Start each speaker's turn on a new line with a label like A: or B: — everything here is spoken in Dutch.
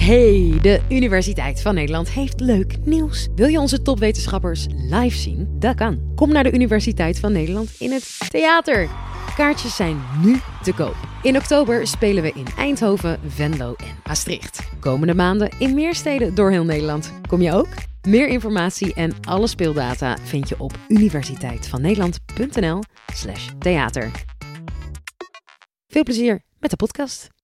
A: Hey, de Universiteit van Nederland heeft leuk nieuws. Wil je onze topwetenschappers live zien? Dat kan. Kom naar de Universiteit van Nederland in het theater. Kaartjes zijn nu te koop. In oktober spelen we in Eindhoven, Venlo en Maastricht. Komende maanden in meer steden door heel Nederland. Kom je ook? Meer informatie en alle speeldata vind je op universiteitvannederland.nl/theater. Veel plezier met de podcast.